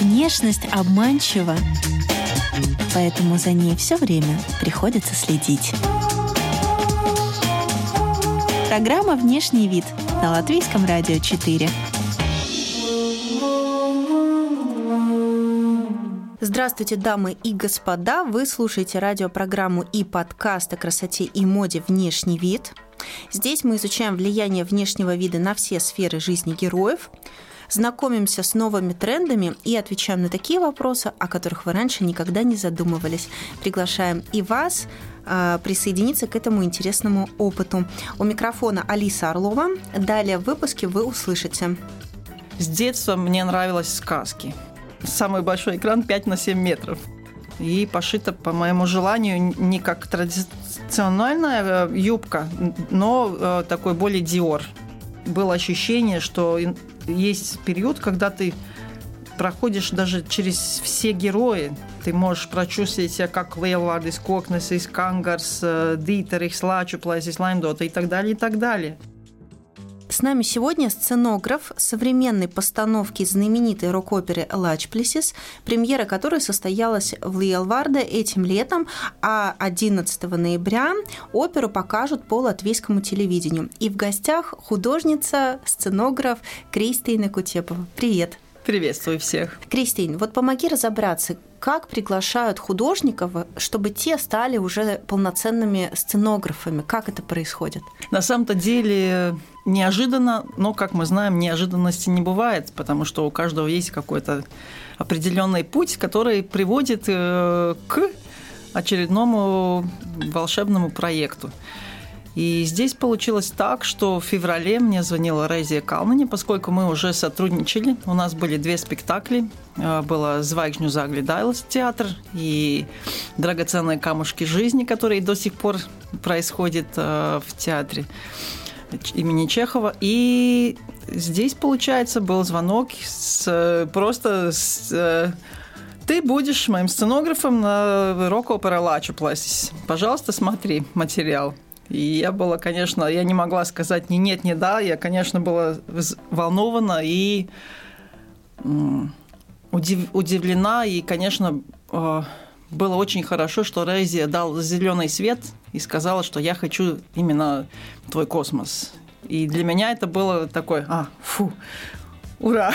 Внешность обманчива, поэтому за ней все время приходится следить. Программа «Внешний вид» на Латвийском радио 4. Здравствуйте, дамы и господа! Вы слушаете радиопрограмму и подкаст о красоте и моде «Внешний вид». Здесь мы изучаем влияние внешнего вида на все сферы жизни героев, знакомимся с новыми трендами и отвечаем на такие вопросы, о которых вы раньше никогда не задумывались. Приглашаем и вас а, присоединиться к этому интересному опыту. У микрофона Алиса Орлова. Далее в выпуске вы услышите. С детства мне нравились сказки. Самый большой экран 5 на 7 метров. И пошита, по моему желанию, не как традиционная э, юбка, но э, такой более диор. Было ощущение, что есть период, когда ты проходишь даже через все герои. Ты можешь прочувствовать себя как Лейлвардис, Кокнес, Кангарс, Дитерих, Лачуплайсис, Лаймдота и так далее, и так далее. С нами сегодня сценограф современной постановки знаменитой рок-оперы «Лачплесис», премьера которой состоялась в Лиелварде этим летом, а 11 ноября оперу покажут по латвийскому телевидению. И в гостях художница, сценограф Кристина Кутепова. Привет! Приветствую всех. Кристин, вот помоги разобраться, как приглашают художников, чтобы те стали уже полноценными сценографами? Как это происходит? На самом-то деле неожиданно, но, как мы знаем, неожиданности не бывает, потому что у каждого есть какой-то определенный путь, который приводит э, к очередному волшебному проекту. И здесь получилось так, что в феврале мне звонила Резия Калмани, поскольку мы уже сотрудничали. У нас были две спектакли. Э, было «Звайгжню заглядайлась» театр и «Драгоценные камушки жизни», которые до сих пор происходят э, в театре имени Чехова. И здесь, получается, был звонок с, просто с, э, ты будешь моим сценографом на рок-опера «Лачу пластись». Пожалуйста, смотри материал. И я была, конечно, я не могла сказать ни нет, ни да. Я, конечно, была волнована и удивлена. И, конечно, э, было очень хорошо, что Рейзи дал зеленый свет и сказала, что я хочу именно твой космос. И для меня это было такое, а, фу, ура!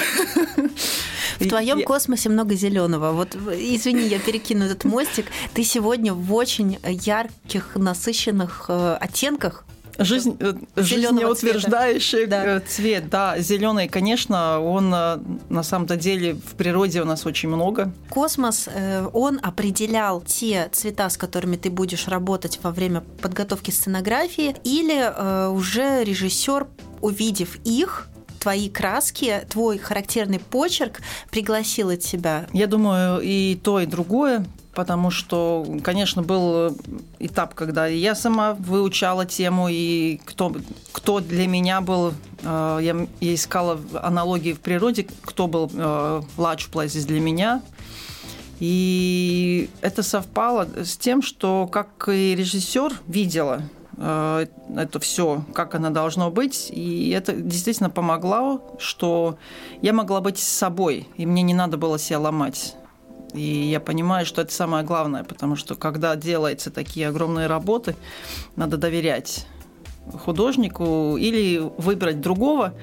В твоем я... космосе много зеленого. Вот, извини, я перекину этот мостик. Ты сегодня в очень ярких, насыщенных э, оттенках Жизнь, э, жизнеутверждающий цвета. Э, цвет, да. Зеленый, конечно, он на самом-то деле в природе у нас очень много. Космос, он определял те цвета, с которыми ты будешь работать во время подготовки сценографии, или уже режиссер, увидев их, твои краски, твой характерный почерк пригласила тебя? Я думаю, и то, и другое потому что, конечно, был этап, когда я сама выучала тему, и кто, кто для меня был, э, я, я искала аналогии в природе, кто был э, Лач Плазис для меня. И это совпало с тем, что как и режиссер видела Э, это все, как оно должно быть. И это действительно помогло, что я могла быть собой, и мне не надо было себя ломать. И я понимаю, что это самое главное, потому что когда делаются такие огромные работы, надо доверять художнику или выбрать другого,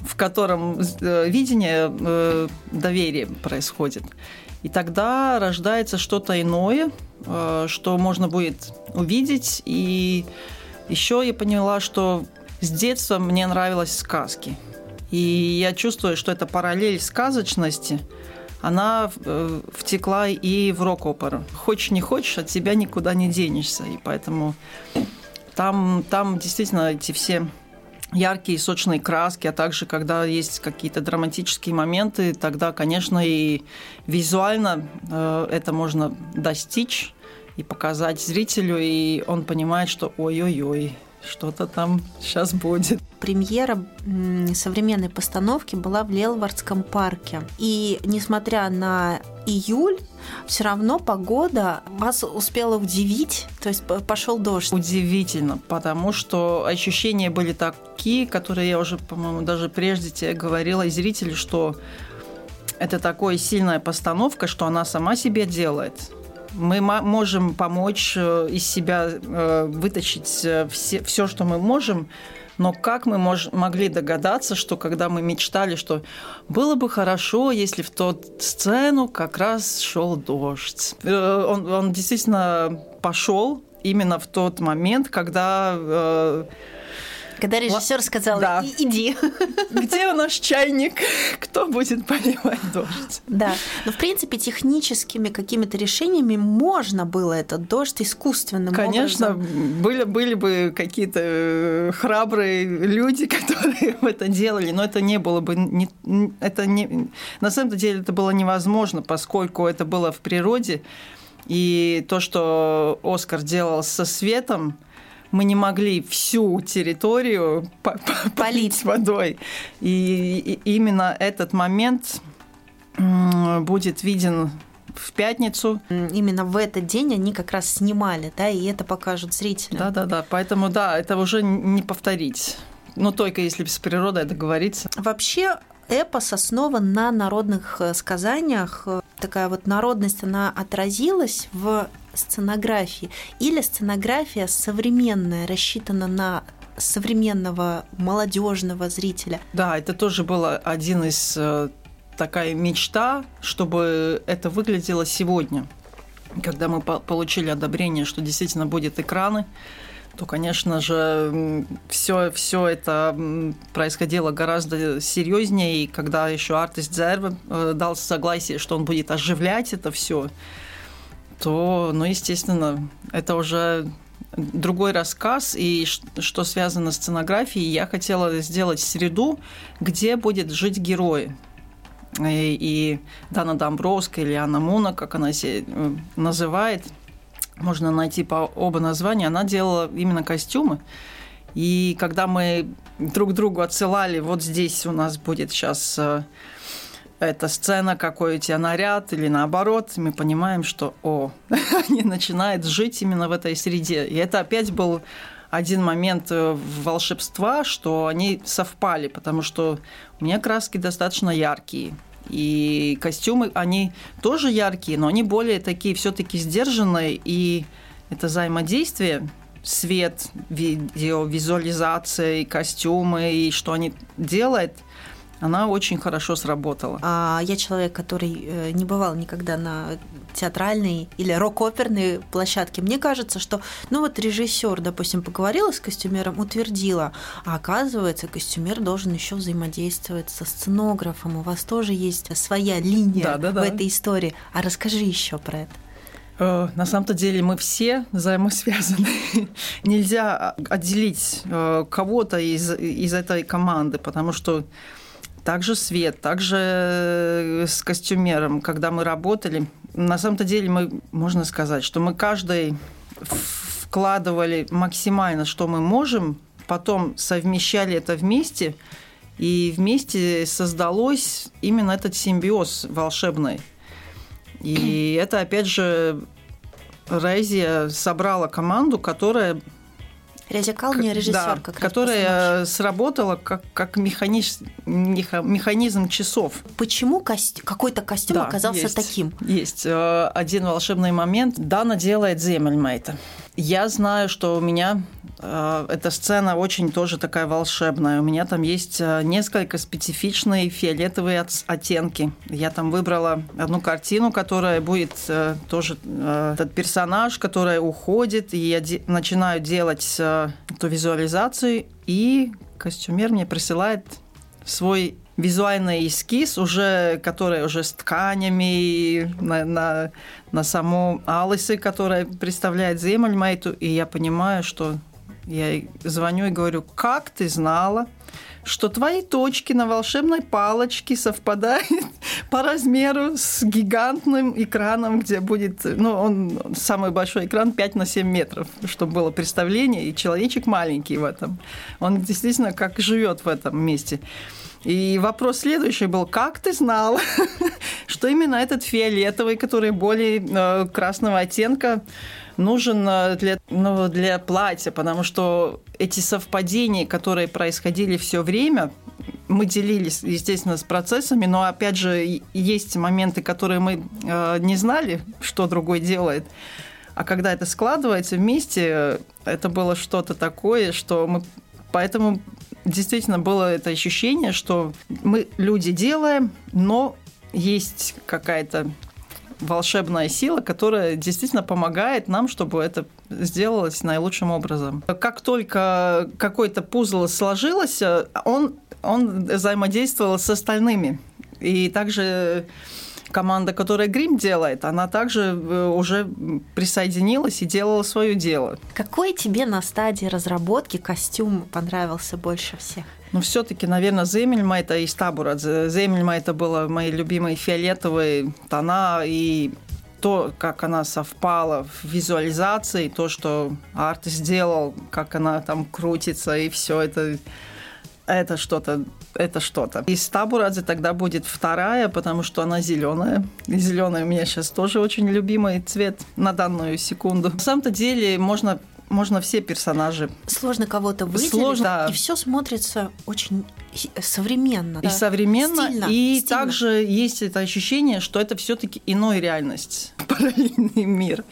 в котором э, видение э, доверия происходит. И тогда рождается что-то иное, э, что можно будет увидеть. И еще я поняла, что с детства мне нравились сказки. И я чувствую, что эта параллель сказочности, она э, втекла и в рок-оперу. Хочешь не хочешь, от тебя никуда не денешься. И поэтому там, там действительно эти все яркие сочные краски, а также когда есть какие-то драматические моменты, тогда, конечно, и визуально э, это можно достичь и показать зрителю, и он понимает, что ой-ой-ой, что-то там сейчас будет. Премьера современной постановки была в Лелвардском парке. И несмотря на июль, все равно погода вас успела удивить, то есть пошел дождь. Удивительно, потому что ощущения были такие, которые я уже, по-моему, даже прежде тебе говорила и зрители, что это такая сильная постановка, что она сама себе делает. Мы можем помочь э, из себя э, вытащить э, все, все, что мы можем, но как мы мож, могли догадаться, что когда мы мечтали, что было бы хорошо, если в ту сцену как раз шел дождь. Он, он действительно пошел именно в тот момент, когда когда режиссер сказал, да. иди. Где наш чайник? Кто будет поливать дождь? Да. Но, в принципе, техническими какими-то решениями можно было этот дождь искусственным Конечно, образом. были, были бы какие-то э, храбрые люди, которые это делали, но это не было бы... Не, это не, на самом деле это было невозможно, поскольку это было в природе. И то, что Оскар делал со светом, мы не могли всю территорию полить водой. И именно этот момент будет виден в пятницу. Именно в этот день они как раз снимали, да, и это покажут зрителям. Да, да, да. Поэтому да, это уже не повторить. Но только если с природой договориться. Вообще эпос основан на народных э, сказаниях. Такая вот народность, она отразилась в сценографии, или сценография современная, рассчитана на современного молодежного зрителя. Да, это тоже было один из э, такая мечта, чтобы это выглядело сегодня. Когда мы получили одобрение, что действительно будет экраны, то, конечно же, все, все это происходило гораздо серьезнее. И когда еще артист Зерве э, дал согласие, что он будет оживлять это все, то, ну, естественно, это уже другой рассказ, и что связано с сценографией, я хотела сделать среду, где будет жить герой. И, и Дана Домбровская или Анна Муна, как она себя э, называет, можно найти по оба названия, она делала именно костюмы. И когда мы друг другу отсылали, вот здесь у нас будет сейчас э, эта сцена, какой у тебя наряд, или наоборот, мы понимаем, что, о, они начинают жить именно в этой среде. И это опять был один момент э, волшебства, что они совпали, потому что у меня краски достаточно яркие. И костюмы, они тоже яркие, но они более такие все-таки сдержанные, и это взаимодействие свет, видео, визуализация, и костюмы, и что они делают – она очень хорошо сработала. А я человек, который э, не бывал никогда на театральной или рок-оперной площадке. Мне кажется, что, ну вот режиссер, допустим, поговорила с костюмером, утвердила, а оказывается, костюмер должен еще взаимодействовать со сценографом. У вас тоже есть своя линия да, да, да. в этой истории. А расскажи еще про это. Э, на самом-то деле мы все взаимосвязаны. Нельзя отделить э, кого-то из, из этой команды, потому что также свет, также э, с костюмером, когда мы работали. На самом-то деле мы, можно сказать, что мы каждый вкладывали максимально, что мы можем, потом совмещали это вместе, и вместе создалось именно этот симбиоз волшебный. И это, опять же, Рейзия собрала команду, которая Резикал не режиссер, да, как которая сработала как, как механизм, механизм часов. Почему кост... какой-то костюм да, оказался есть, таким? Есть. Э, один волшебный момент. Дана делает Земельмейта. Я знаю, что у меня эта сцена очень тоже такая волшебная. У меня там есть э, несколько специфичные фиолетовые оттенки. Я там выбрала одну картину, которая будет э, тоже этот персонаж, который уходит, и я начинаю делать эту визуализацию, и костюмер мне присылает свой визуальный эскиз, уже, который уже с тканями на, на, на саму Алисы, которая представляет Земельмейту, и я понимаю, что я звоню и говорю, как ты знала, что твои точки на волшебной палочке совпадают по размеру с гигантным экраном, где будет, ну, он самый большой экран 5 на 7 метров, чтобы было представление, и человечек маленький в этом. Он действительно как живет в этом месте. И вопрос следующий был, как ты знал, что именно этот фиолетовый, который более э, красного оттенка, нужен э, для, ну, для платья, потому что эти совпадения, которые происходили все время, мы делились, естественно, с процессами, но опять же есть моменты, которые мы э, не знали, что другой делает. А когда это складывается вместе, это было что-то такое, что мы поэтому действительно было это ощущение, что мы люди делаем, но есть какая-то волшебная сила, которая действительно помогает нам, чтобы это сделалось наилучшим образом. Как только какой-то пузл сложилось, он, он взаимодействовал с остальными. И также команда, которая грим делает, она также э, уже присоединилась и делала свое дело. Какой тебе на стадии разработки костюм понравился больше всех? Ну, все-таки, наверное, Земельмайта и Стабурадзе. Земельмайта было мои любимые фиолетовые тона, и то, как она совпала в визуализации, то, что Арт сделал, как она там крутится, и все это это что-то, это что-то. И Стабурадзе тогда будет вторая, потому что она зеленая. И зеленый у меня сейчас тоже очень любимый цвет на данную секунду. На самом-то деле можно можно все персонажи. Сложно кого-то выделить, Сложно, да. и все смотрится очень современно. И да. современно, стильно, и стильно. также есть это ощущение, что это все-таки иной реальность, параллельный мир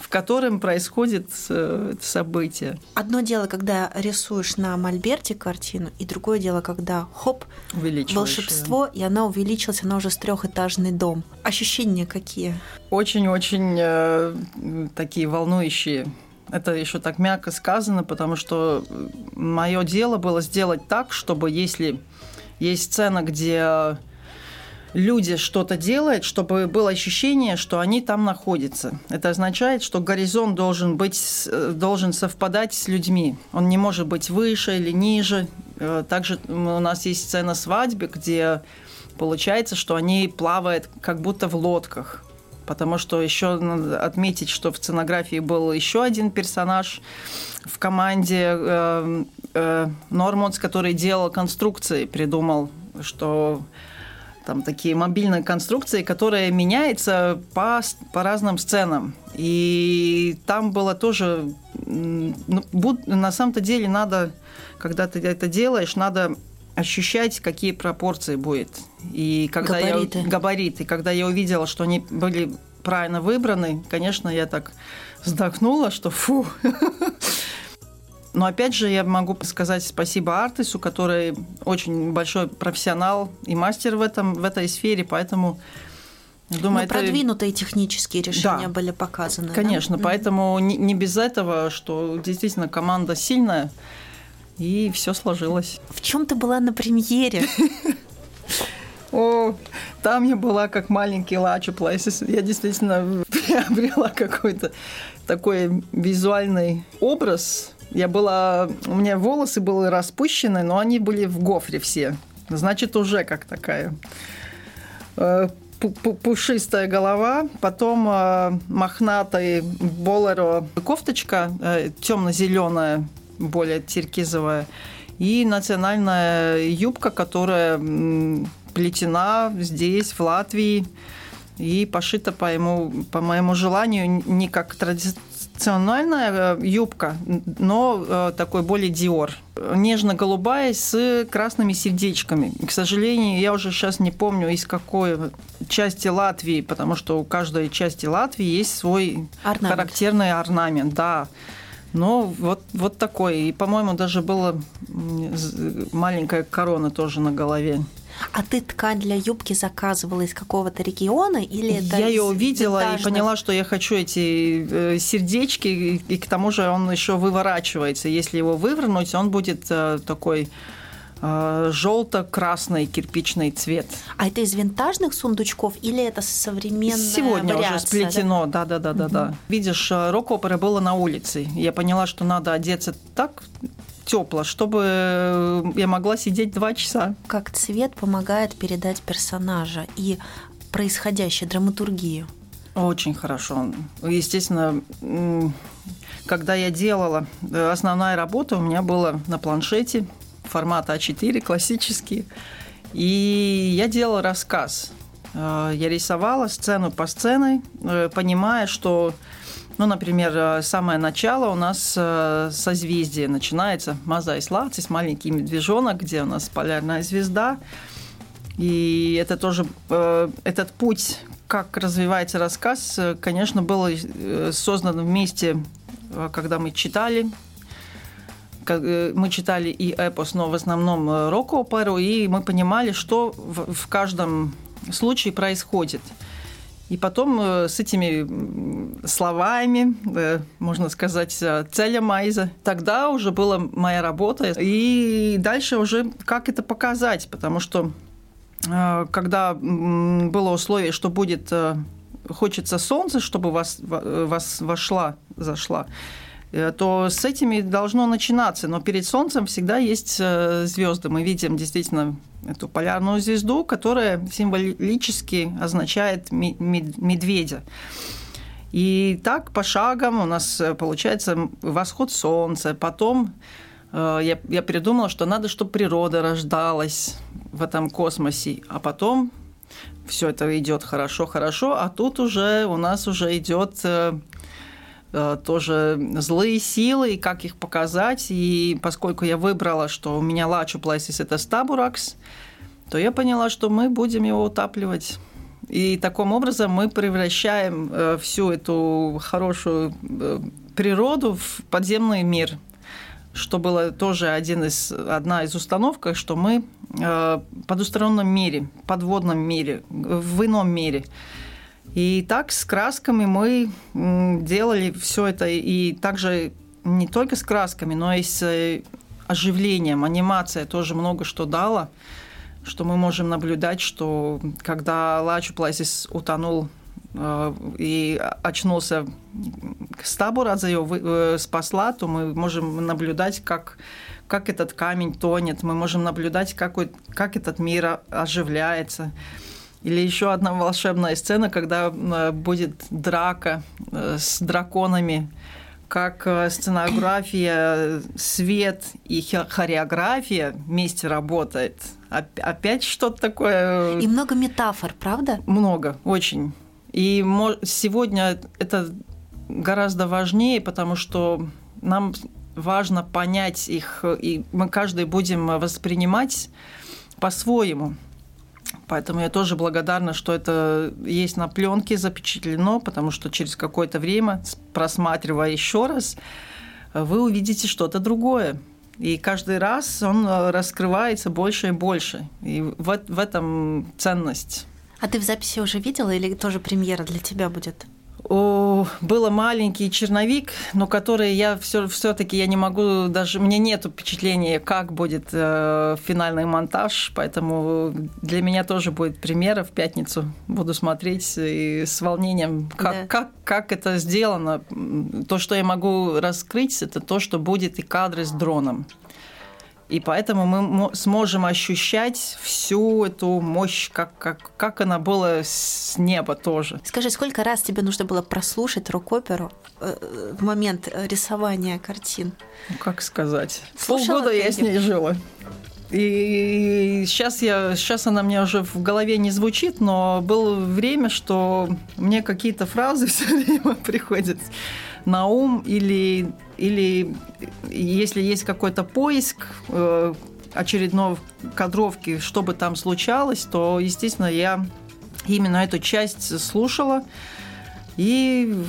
в котором происходит э, событие. Одно дело, когда рисуешь на мольберте картину, и другое дело, когда хоп, волшебство, и она увеличилась, она уже с трехэтажный дом. Ощущения какие? Очень-очень э, такие волнующие. Это еще так мягко сказано, потому что мое дело было сделать так, чтобы если есть сцена, где люди что-то делают, чтобы было ощущение, что они там находятся. Это означает, что горизонт должен, быть, должен совпадать с людьми. Он не может быть выше или ниже. Э, также у нас есть сцена свадьбы, где получается, что они плавают как будто в лодках. Потому что еще надо отметить, что в сценографии был еще один персонаж в команде э, э, Нормонс, который делал конструкции, придумал, что там такие мобильные конструкции, которые меняются по, по разным сценам. И там было тоже... Ну, на самом-то деле надо, когда ты это делаешь, надо ощущать, какие пропорции будет. И когда габариты. я габариты, когда я увидела, что они были правильно выбраны, конечно, я так вздохнула, что фу, но опять же, я могу сказать спасибо Артису, который очень большой профессионал и мастер в, этом, в этой сфере, поэтому Думаю, Но это... продвинутые технические решения да, были показаны. Конечно, да? поэтому не, не без этого, что действительно команда сильная, и все сложилось. В чем ты была на премьере? О, там я была как маленький Лачу Плейсис. Я действительно приобрела какой-то такой визуальный образ я была... У меня волосы были распущены, но они были в гофре все. Значит, уже как такая э, пушистая голова, потом э, мохнатый болеро кофточка э, темно-зеленая, более теркизовая, и национальная юбка, которая плетена здесь, в Латвии, и пошита по, ему, по моему желанию не как тради национальная э, юбка, но э, такой более диор. Нежно-голубая с красными сердечками. К сожалению, я уже сейчас не помню, из какой части Латвии, потому что у каждой части Латвии есть свой орнамент. характерный орнамент. Да. Но вот, вот такой. И, по-моему, даже была маленькая корона тоже на голове. А ты ткань для юбки заказывала из какого-то региона или это Я ее увидела винтажных... и поняла, что я хочу эти э, сердечки, и к тому же он еще выворачивается. Если его вывернуть, он будет э, такой э, желто-красный кирпичный цвет. А это из винтажных сундучков или это современная Сегодня вариация, уже сплетено, да, да, да, да, угу. да. Видишь, рок-опера было на улице. Я поняла, что надо одеться так тепло, чтобы э, я могла сидеть два часа. Как цвет помогает передать персонажа и происходящее, драматургию? Очень хорошо. Естественно, когда я делала, э, основная работа у меня была на планшете формата А4, классический. И я делала рассказ. Э, я рисовала сцену по сцене, э, понимая, что, ну, например, самое начало у нас созвездие начинается Мазайс Лацис, маленький медвежонок, где у нас полярная звезда. И это тоже, этот путь, как развивается рассказ, конечно, был создан вместе, когда мы читали Э, мы читали и эпос, но в основном э, рок-оперу, и мы понимали, что в, в каждом случае происходит. И потом э, с этими словами, можно сказать, целя Майза, тогда уже была моя работа. И дальше уже как это показать, потому что когда было условие, что будет хочется солнце, чтобы вас, вас вошла, зашла, Э, то с этими должно начинаться. Но перед Солнцем всегда есть э, звезды. Мы видим действительно эту полярную звезду, которая символически означает медведя. И так по шагам у нас э, получается восход солнца. Потом я, я придумала, что надо, чтобы природа рождалась в этом космосе. А потом все это идет хорошо, хорошо, а тут уже у нас уже идет Э, тоже злые силы и как их показать. И поскольку я выбрала, что у меня лачу плайсис – это стабуракс, то я поняла, что мы будем его утапливать. И таким образом мы превращаем э, всю эту хорошую э, природу в подземный мир, что было тоже один из, одна из установок, что мы в подустороннем мире, подводном мире, в ином мире – и так с красками мы делали все это, и также не только с красками, но и с э, оживлением. Анимация тоже много что дала, что мы можем наблюдать, что когда Лачу Плайсис утонул э, и очнулся Стабурадзе ее э, спасла, то мы можем наблюдать, как, как этот камень тонет, мы можем наблюдать, как, как этот мир оживляется. Или еще одна волшебная сцена, когда э, будет драка э, с драконами, как э, сценография, свет и хореография вместе работает. Опять что-то такое. И много метафор, правда? Много, очень. И сегодня это гораздо важнее, потому что нам важно понять их, и мы каждый будем воспринимать по-своему. Поэтому я тоже благодарна, что это есть на пленке запечатлено, потому что через какое-то время, просматривая еще раз, вы увидите что-то другое. И каждый раз он э, раскрывается больше и больше. И в, в этом ценность. А ты в записи уже видела или тоже премьера для тебя будет? Было маленький черновик, но который я все все-таки я не могу даже мне нет впечатления, как будет э, финальный монтаж, поэтому для меня тоже будет примера в пятницу буду смотреть и с волнением, как да. как как это сделано. То, что я могу раскрыть, это то, что будет и кадры с дроном. И поэтому мы сможем ощущать всю эту мощь, как, как, как она была с неба тоже. Скажи, сколько раз тебе нужно было прослушать рок-оперу э, в момент рисования картин? Ну, как сказать? Слушала Полгода я с ней жила. И сейчас, я, сейчас она мне уже в голове не звучит, но было время, что мне какие-то фразы все время приходят на ум или, или если есть какой-то поиск э, очередной кадровки, что бы там случалось, то, естественно, я именно эту часть слушала. И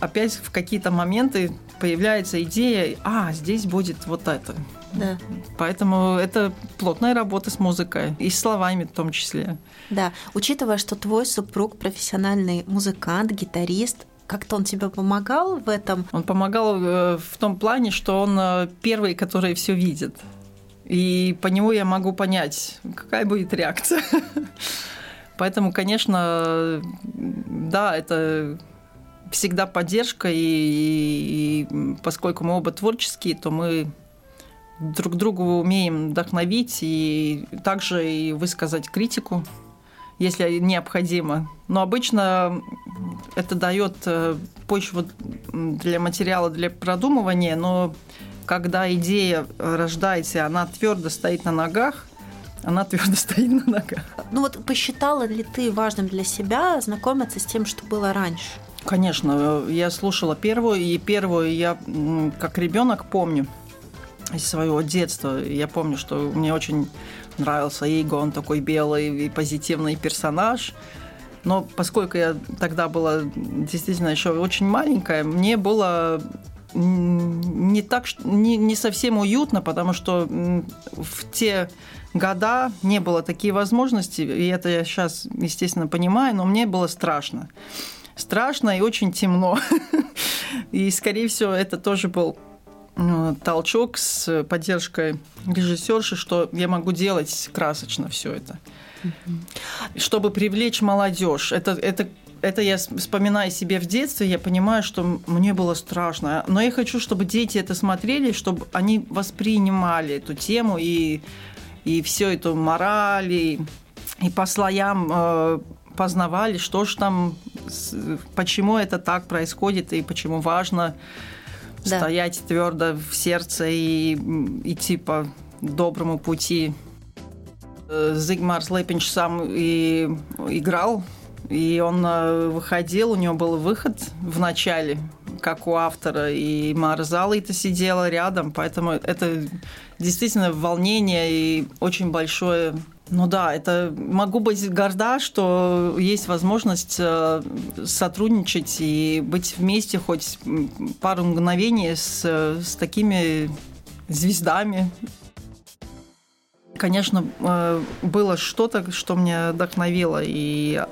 опять в какие-то моменты появляется идея, а, здесь будет вот это. Да. Поэтому это плотная работа с музыкой и с словами в том числе. Да, учитывая, что твой супруг профессиональный музыкант, гитарист, как-то он тебе помогал в этом? Он помогал э, в том плане, что он э, первый, который все видит. И по нему я могу понять, какая будет реакция. Поэтому, конечно, да, это всегда поддержка, и, и, поскольку мы оба творческие, то мы друг другу умеем вдохновить и также и высказать критику если необходимо. Но обычно это дает э, почву для материала для продумывания, но когда идея рождается, она твердо стоит на ногах, она твердо стоит на ногах. Ну вот посчитала ли ты важным для себя знакомиться с тем, что было раньше? Конечно, я слушала первую, и первую я как ребенок помню из своего детства. Я помню, что мне очень нравился Иго, он такой белый и позитивный персонаж. Но поскольку я тогда была действительно еще очень маленькая, мне было не так не, не совсем уютно, потому что в те года не было такие возможности, и это я сейчас, естественно, понимаю, но мне было страшно. Страшно и очень темно. И, скорее всего, это тоже был толчок с поддержкой режиссерши, что я могу делать красочно все это. Чтобы привлечь молодежь. Это, это это я вспоминаю себе в детстве, я понимаю, что мне было страшно. Но я хочу, чтобы дети это смотрели, чтобы они воспринимали эту тему и, и всю эту мораль, и, и по слоям э, познавали, что же там, почему это так происходит и почему важно да. стоять твердо в сердце и идти по доброму пути. Э, Зигмар Лепинч сам и играл и он э, выходил, у него был выход в начале, как у автора, и Марзала это сидела рядом, поэтому это действительно волнение и очень большое ну да, это могу быть горда, что есть возможность э, сотрудничать и быть вместе хоть пару мгновений с, с такими звездами. Конечно, э, было что-то, что меня вдохновило, и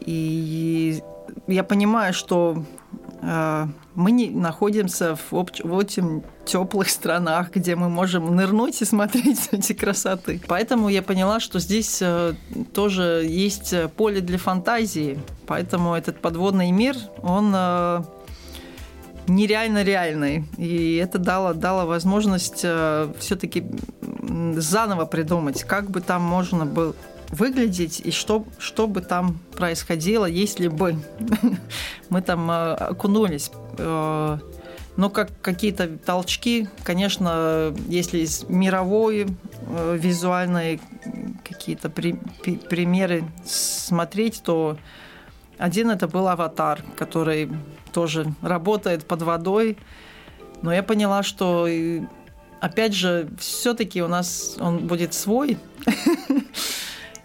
и я понимаю, что э, мы не находимся в, очень теплых странах, где мы можем нырнуть и смотреть эти красоты. Поэтому я поняла, что здесь э, тоже есть поле для фантазии. Поэтому этот подводный мир, он э, нереально реальный. И это дало, дало возможность все-таки заново придумать, как бы там можно было выглядеть и что, что бы там происходило, если бы мы там э, окунулись. Э, но как какие-то толчки, конечно, если из мировой э, визуальной какие-то при, при, примеры смотреть, то один это был аватар, который тоже работает под водой. Но я поняла, что опять же, все-таки у нас он будет свой.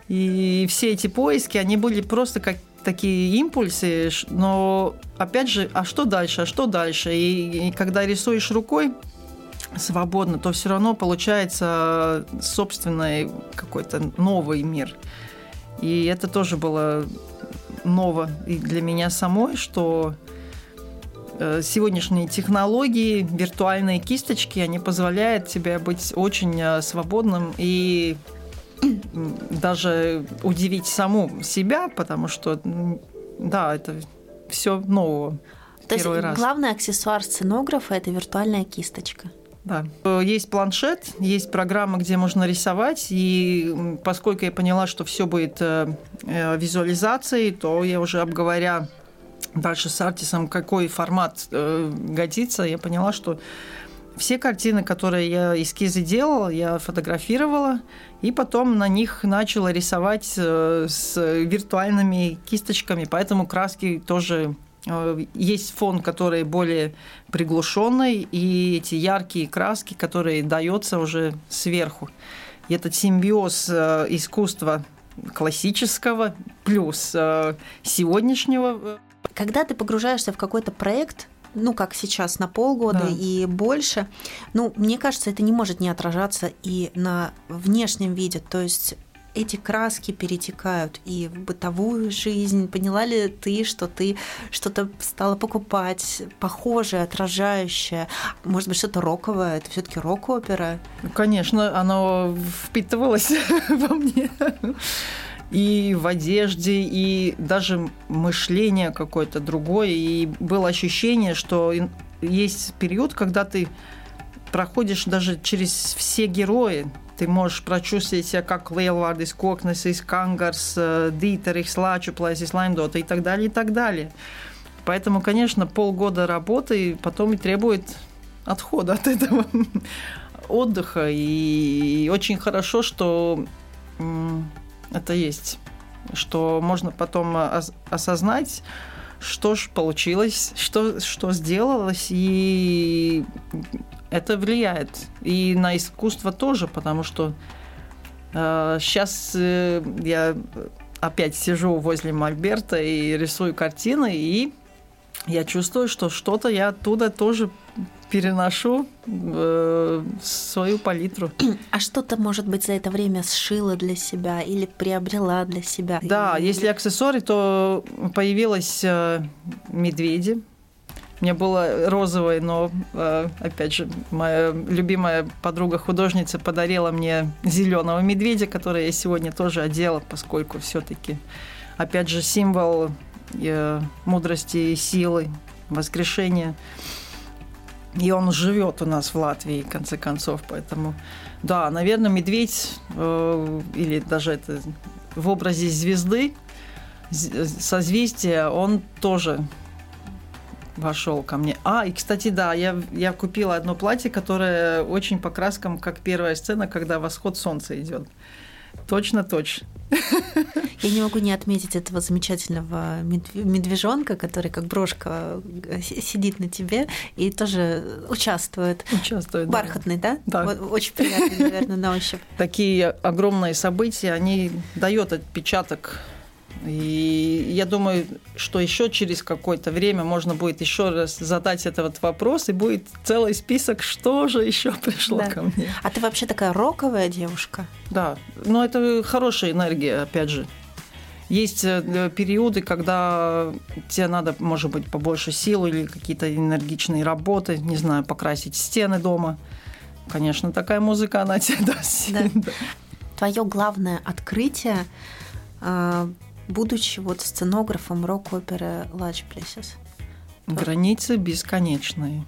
И все эти поиски, они были просто как такие импульсы, но опять же, а что дальше, а что дальше? И, и когда рисуешь рукой свободно, то все равно получается собственный какой-то новый мир. И это тоже было ново и для меня самой, что э, сегодняшние технологии, виртуальные кисточки, они позволяют тебе быть очень э, свободным и даже удивить саму себя, потому что, да, это все нового. То первый есть раз. главный аксессуар сценографа – это виртуальная кисточка. Да. Есть планшет, есть программа, где можно рисовать, и поскольку я поняла, что все будет э, э, визуализацией, то я уже обговоря дальше с артисом, какой формат э, годится, я поняла, что все картины, которые я эскизы делала, я фотографировала, и потом на них начала рисовать э, с виртуальными кисточками, поэтому краски тоже э, есть фон, который более приглушенный, и эти яркие краски, которые даются уже сверху. И этот симбиоз э, искусства классического плюс сегодняшнего. Когда ты погружаешься в какой-то проект, ну, как сейчас, на полгода да. и больше, ну, мне кажется, это не может не отражаться и на внешнем виде. То есть эти краски перетекают и в бытовую жизнь. Поняла ли ты, что ты что-то стала покупать похожее, отражающее? Может быть, что-то роковое? Это все таки рок-опера? Конечно, оно впитывалось во мне и в одежде, и даже мышление какое-то другое. И было ощущение, что есть период, когда ты проходишь даже через все герои. Ты можешь прочувствовать себя как Лейлвардис, Кокнес, Кангарс, Дитер, Слачуплайс, Слаймдота и так далее, и так далее. Поэтому, конечно, полгода работы потом и требует отхода от этого. отдыха. И очень хорошо, что это есть. Что можно потом осознать, что же получилось, что, что сделалось, и это влияет. И на искусство тоже, потому что э, сейчас э, я опять сижу возле Мольберта и рисую картины, и я чувствую, что что-то я оттуда тоже переношу э, свою палитру. А что-то, может быть, за это время сшила для себя или приобрела для себя? Да, или... если аксессуары, то появились э, медведи. Мне было розовое, но, э, опять же, моя любимая подруга-художница подарила мне зеленого медведя, который я сегодня тоже одела, поскольку все-таки, опять же, символ э, мудрости и силы, воскрешения. И он живет у нас в Латвии, в конце концов, поэтому, да, наверное, медведь э, или даже это в образе звезды, созвездия, он тоже вошел ко мне. А, и, кстати, да, я, я купила одно платье, которое очень по краскам, как первая сцена, когда восход солнца идет. Точно, точно. Я не могу не отметить этого замечательного медвежонка, который как брошка э, сидит на тебе и тоже участвует. Участвует. Бархатный, да? Да. Вот, очень приятный, наверное, на ощупь. Такие огромные события, они дают отпечаток и я думаю, что еще через какое-то время можно будет еще раз задать этот вопрос, и будет целый список, что же еще пришло да. ко мне. А ты вообще такая роковая девушка? Да, но это хорошая энергия, опять же. Есть э, периоды, когда тебе надо, может быть, побольше сил или какие-то энергичные работы, не знаю, покрасить стены дома. Конечно, такая музыка, она тебе даст. Да. Твое главное открытие а, будучи вот сценографом рок-оперы Large Places? Границы бесконечные.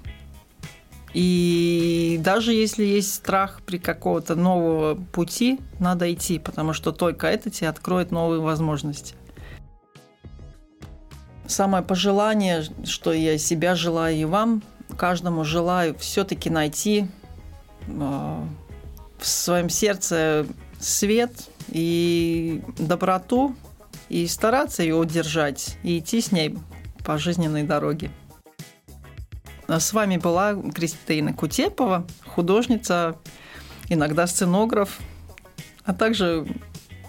И даже если есть страх при какого-то нового пути, надо идти, потому что только это тебе откроет новые возможности. Самое пожелание, что я себя желаю и вам, каждому желаю все-таки найти а, в своем сердце свет и доброту, и стараться ее удержать, и идти с ней по жизненной дороге. А с вами была Кристина Кутепова, художница, иногда сценограф, а также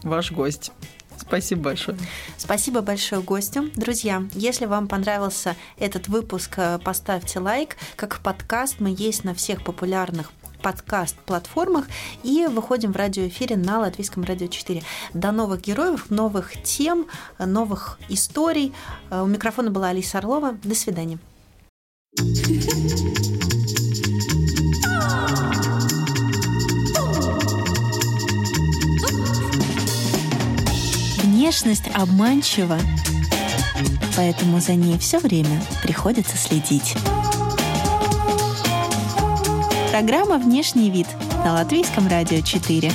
ваш гость. Спасибо большое. Спасибо большое гостю. Друзья, если вам понравился этот выпуск, э, поставьте лайк. Как подкаст мы есть на всех популярных подкаст-платформах и выходим в радиоэфире на Латвийском радио 4. До новых героев, новых тем, новых историй. У микрофона была Алиса Орлова. До свидания. Внешность обманчива, поэтому за ней все время приходится следить. Программа «Внешний вид» на Латвийском радио 4.